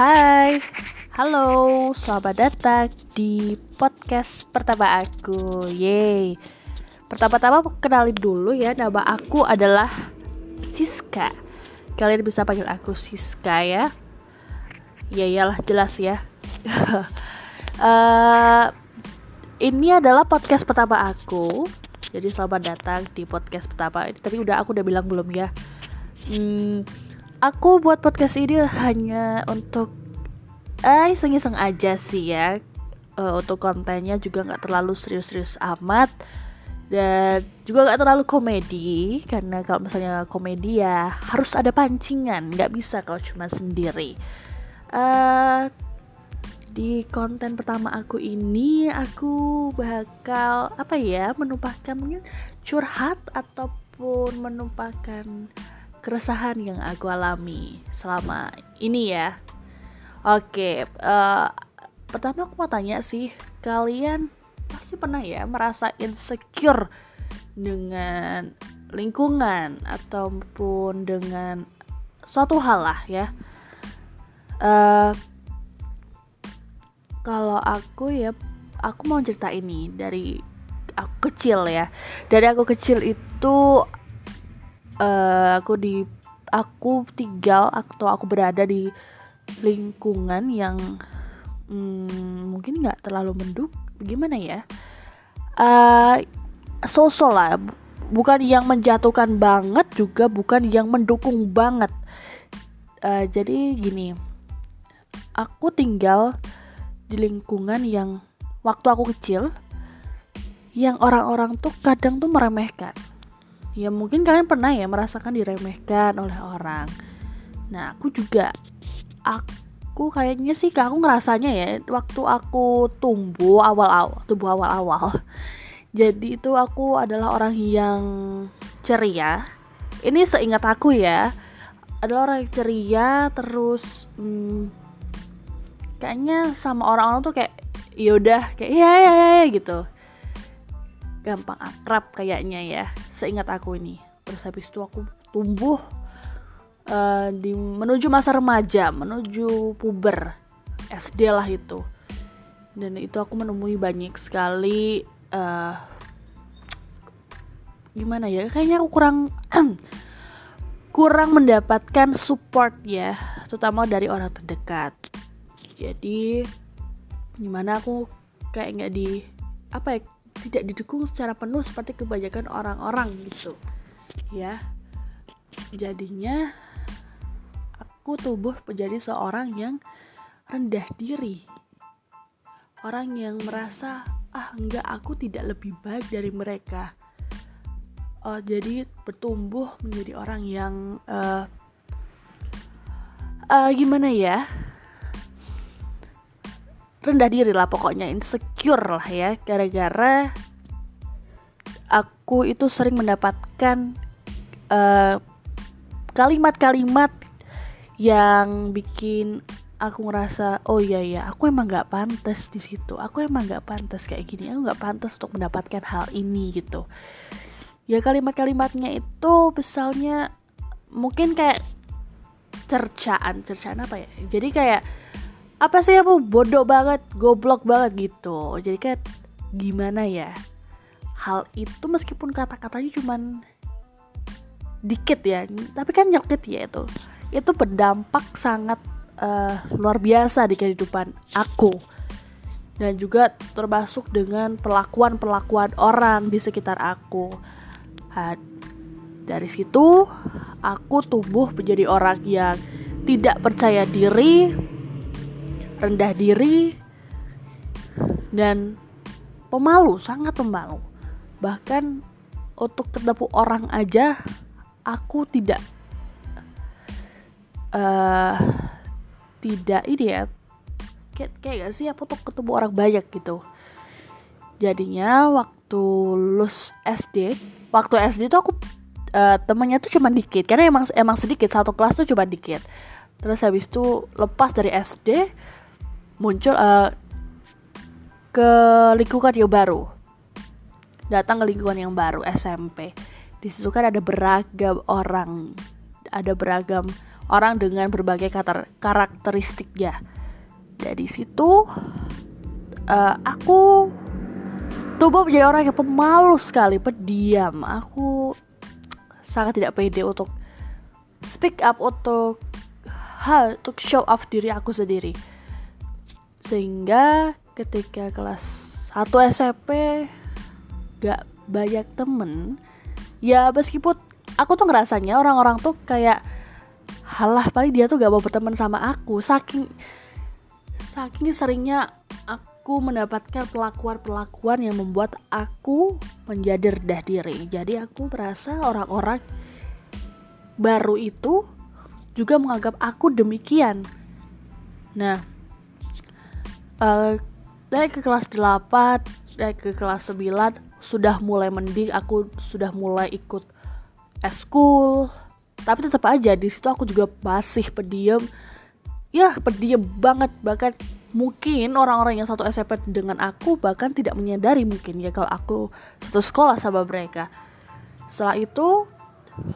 Hai, halo, selamat datang di podcast pertama aku. Yeay. Pertama-tama kenalin dulu ya, nama aku adalah Siska. Kalian bisa panggil aku Siska ya. Ya iyalah jelas ya. uh, ini adalah podcast pertama aku. Jadi selamat datang di podcast pertama. Tapi udah aku udah bilang belum ya. Hmm, aku buat podcast ini hanya untuk eh iseng-iseng aja sih ya. Uh, untuk kontennya juga nggak terlalu serius-serius amat. Dan juga nggak terlalu komedi karena kalau misalnya komedi ya harus ada pancingan nggak bisa kalau cuma sendiri. Uh, di konten pertama aku ini aku bakal apa ya menumpahkan mungkin curhat ataupun menumpahkan keresahan yang aku alami selama ini ya. Oke, uh, pertama aku mau tanya sih, kalian pasti pernah ya merasa insecure dengan lingkungan ataupun dengan suatu hal lah ya. Uh, kalau aku ya, aku mau cerita ini dari aku kecil ya. Dari aku kecil itu uh, aku di aku tinggal atau aku berada di lingkungan yang hmm, mungkin nggak terlalu menduk. Gimana ya? Uh, sosok lah. Bukan yang menjatuhkan banget juga bukan yang mendukung banget. Uh, jadi gini aku tinggal di lingkungan yang waktu aku kecil yang orang-orang tuh kadang tuh meremehkan ya mungkin kalian pernah ya merasakan diremehkan oleh orang. Nah aku juga aku kayaknya sih aku ngerasanya ya waktu aku tumbuh awal-awal tumbuh awal-awal. Jadi itu aku adalah orang yang ceria. Ini seingat aku ya adalah orang yang ceria terus hmm, kayaknya sama orang-orang tuh kayak yaudah kayak iya iya iya gitu gampang akrab kayaknya ya seingat aku ini. Terus habis itu aku tumbuh uh, di menuju masa remaja menuju puber SD lah itu. Dan itu aku menemui banyak sekali uh, gimana ya kayaknya aku kurang kurang mendapatkan support ya terutama dari orang terdekat. Jadi gimana aku kayak nggak di apa ya tidak didukung secara penuh seperti kebanyakan orang-orang gitu. Ya. Jadinya aku tumbuh menjadi seorang yang rendah diri. Orang yang merasa ah enggak aku tidak lebih baik dari mereka. Uh, jadi bertumbuh menjadi orang yang uh, uh, gimana ya rendah diri lah pokoknya insecure lah ya. Gara-gara aku itu sering mendapatkan eh, kalimat-kalimat yang bikin aku ngerasa oh iya iya aku emang nggak pantas di situ. Aku emang nggak pantas kayak gini. Aku nggak pantas untuk mendapatkan hal ini gitu. Ya kalimat-kalimatnya itu misalnya mungkin kayak cercaan. Cercaan apa ya? Jadi kayak apa sih aku bodoh banget goblok banget gitu. Jadi kayak gimana ya? Hal itu meskipun kata-katanya cuman dikit ya tapi kan nyokit ya itu. Itu berdampak sangat uh, luar biasa di kehidupan aku. Dan juga termasuk dengan perlakuan-perlakuan orang di sekitar aku. Dari situ aku tumbuh menjadi orang yang tidak percaya diri rendah diri dan pemalu, sangat pemalu. Bahkan untuk ketemu orang aja aku tidak uh, tidak ini ya kayak, kayak gak sih aku tuh ketemu orang banyak gitu. Jadinya waktu lulus SD waktu SD tuh aku uh, temennya tuh cuma dikit. Karena emang emang sedikit satu kelas tuh cuma dikit. Terus habis itu lepas dari SD muncul uh, ke lingkungan yang baru. Datang ke lingkungan yang baru SMP di situ kan ada beragam orang ada beragam orang dengan berbagai karakteristiknya. Dari situ uh, aku tumbuh menjadi orang yang pemalu sekali pendiam. Aku sangat tidak pede untuk speak up untuk hal untuk show off diri aku sendiri sehingga ketika kelas 1 SMP gak banyak temen ya meskipun aku tuh ngerasanya orang-orang tuh kayak halah paling dia tuh gak mau berteman sama aku saking saking seringnya aku mendapatkan perlakuan-perlakuan yang membuat aku menjadi rendah diri. Jadi aku merasa orang-orang baru itu juga menganggap aku demikian. Nah, uh, dari ke kelas 8, dari ke kelas 9 sudah mulai mending, aku sudah mulai ikut eskul. Tapi tetap aja di situ aku juga masih pendiam. Ya, pendiam banget bahkan mungkin orang-orang yang satu SMP dengan aku bahkan tidak menyadari mungkin ya kalau aku satu sekolah sama mereka setelah itu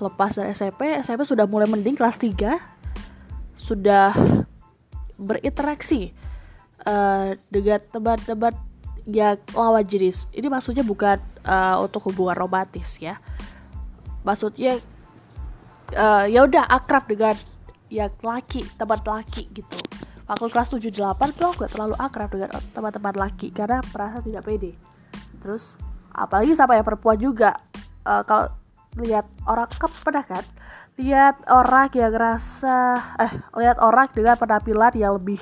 lepas dari SMP SMP sudah mulai mending kelas 3 sudah berinteraksi uh, dengan teman-teman yang lawan jenis. Ini maksudnya bukan uh, untuk hubungan romantis ya. Maksudnya uh, ya udah akrab dengan yang laki teman laki gitu. Aku kelas 7-8 tuh aku gak terlalu akrab dengan teman-teman laki karena merasa tidak pede. Terus apalagi sama yang perempuan juga. Uh, kalau lihat orang kan pernah lihat orang yang ngerasa eh lihat orang dengan penampilan yang lebih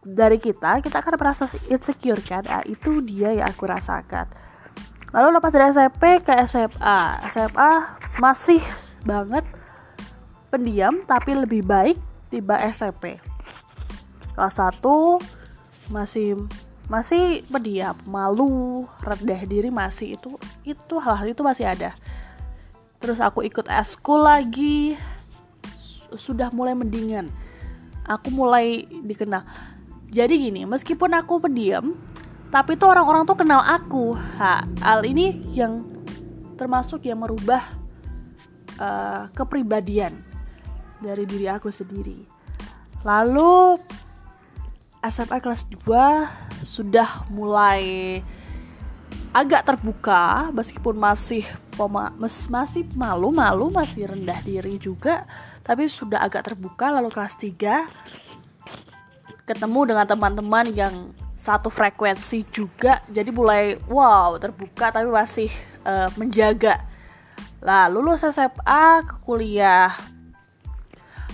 dari kita kita akan merasa insecure kan nah, itu dia yang aku rasakan lalu lepas dari SMP ke SMA SMA masih banget pendiam tapi lebih baik tiba SMP kelas 1 masih masih pendiam, malu, rendah diri masih itu itu hal-hal itu masih ada. Terus aku ikut eskul lagi sudah mulai mendingan. Aku mulai dikenal. Jadi gini, meskipun aku pendiam, tapi tuh orang-orang tuh kenal aku. Ha, hal ini yang termasuk yang merubah uh, kepribadian dari diri aku sendiri. Lalu SMA kelas 2 sudah mulai agak terbuka meskipun masih pema, mes, masih malu-malu masih rendah diri juga tapi sudah agak terbuka lalu kelas 3 ketemu dengan teman-teman yang satu frekuensi juga jadi mulai wow terbuka tapi masih uh, menjaga. Lalu lulus SMA ke kuliah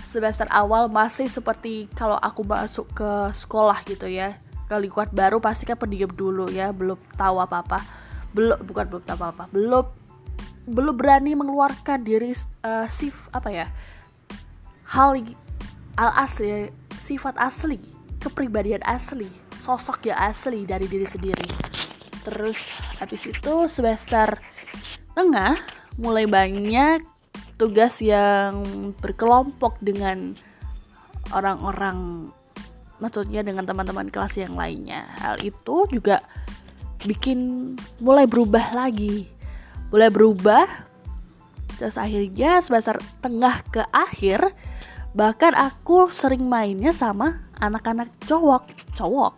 semester awal masih seperti kalau aku masuk ke sekolah gitu ya. Ke lingkungan baru pasti kan pendiam dulu ya belum tahu apa apa belum bukan belum tahu apa apa belum belum berani mengeluarkan diri uh, sif apa ya hal al asli sifat asli kepribadian asli sosok ya asli dari diri sendiri. Terus habis itu semester tengah mulai banyak tugas yang berkelompok dengan orang-orang maksudnya dengan teman-teman kelas yang lainnya. Hal itu juga bikin mulai berubah lagi. Mulai berubah terus akhirnya semester tengah ke akhir bahkan aku sering mainnya sama anak-anak cowok. Cowok.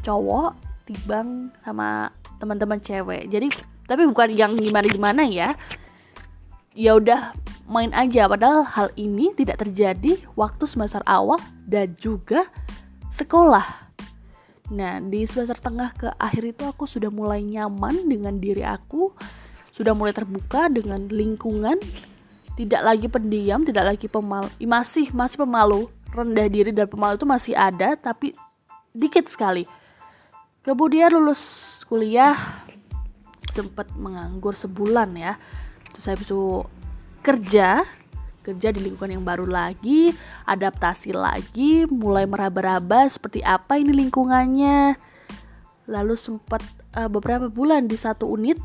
Cowok tibang sama teman-teman cewek. Jadi tapi bukan yang gimana gimana ya. Ya udah main aja. Padahal hal ini tidak terjadi waktu semester awal dan juga sekolah. Nah, di semester tengah ke akhir itu aku sudah mulai nyaman dengan diri aku, sudah mulai terbuka dengan lingkungan, tidak lagi pendiam, tidak lagi pemalu, masih masih pemalu, rendah diri dan pemalu itu masih ada tapi dikit sekali. Kemudian lulus kuliah sempat menganggur sebulan ya. Terus saya itu kerja kerja di lingkungan yang baru lagi, adaptasi lagi, mulai meraba-raba seperti apa ini lingkungannya. Lalu sempat uh, beberapa bulan di satu unit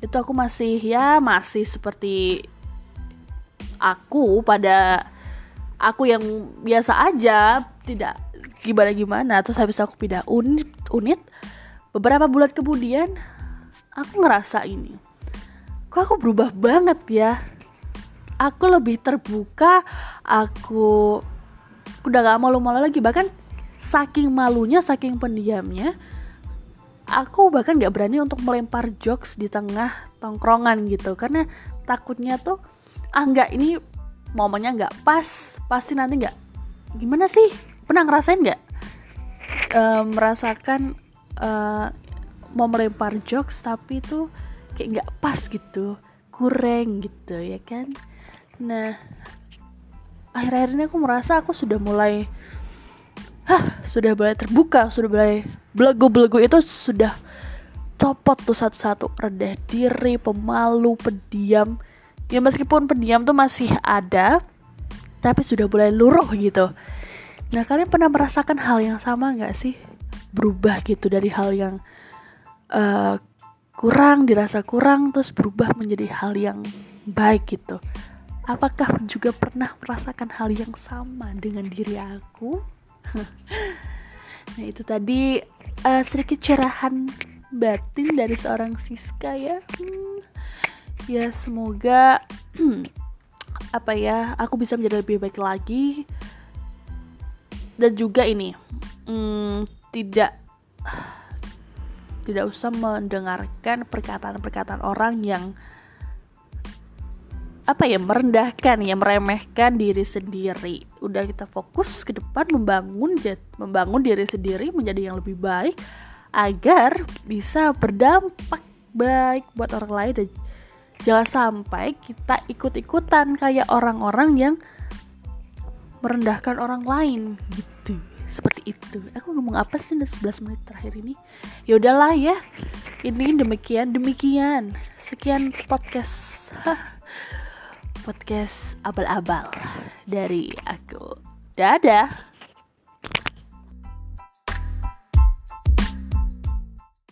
itu aku masih ya masih seperti aku pada aku yang biasa aja, tidak gimana gimana. Terus habis aku pindah unit unit beberapa bulan kemudian aku ngerasa ini kok aku berubah banget ya? Aku lebih terbuka aku udah gak malu-malu lagi. Bahkan saking malunya saking pendiamnya aku bahkan gak berani untuk melempar jokes di tengah tongkrongan gitu. Karena takutnya tuh ah nggak ini momennya nggak pas pasti nanti nggak. Gimana sih? Pernah ngerasain nggak? Uh, merasakan uh, mau melempar jokes tapi itu kayak nggak pas gitu kurang gitu ya kan? Nah akhir-akhir ini aku merasa aku sudah mulai hah sudah mulai terbuka sudah mulai belegu-belegu itu sudah copot tuh satu-satu rendah diri pemalu pendiam ya meskipun pendiam tuh masih ada tapi sudah mulai luruh gitu. Nah kalian pernah merasakan hal yang sama nggak sih? Berubah gitu dari hal yang uh, kurang dirasa kurang terus berubah menjadi hal yang baik gitu. Apakah juga pernah merasakan hal yang sama dengan diri aku? Nah itu tadi uh, sedikit cerahan batin dari seorang Siska ya. Hmm, ya semoga apa ya aku bisa menjadi lebih baik lagi. Dan juga ini hmm, tidak tidak usah mendengarkan perkataan-perkataan orang yang apa ya merendahkan ya meremehkan diri sendiri. Udah kita fokus ke depan membangun membangun diri sendiri menjadi yang lebih baik agar bisa berdampak baik buat orang lain dan jangan sampai kita ikut-ikutan kayak orang-orang yang merendahkan orang lain gitu. Seperti itu. Aku ngomong apa sih udah 11 menit terakhir ini? Ya udahlah ya. Ini demikian demikian. Sekian podcast podcast abal-abal dari aku. Dadah.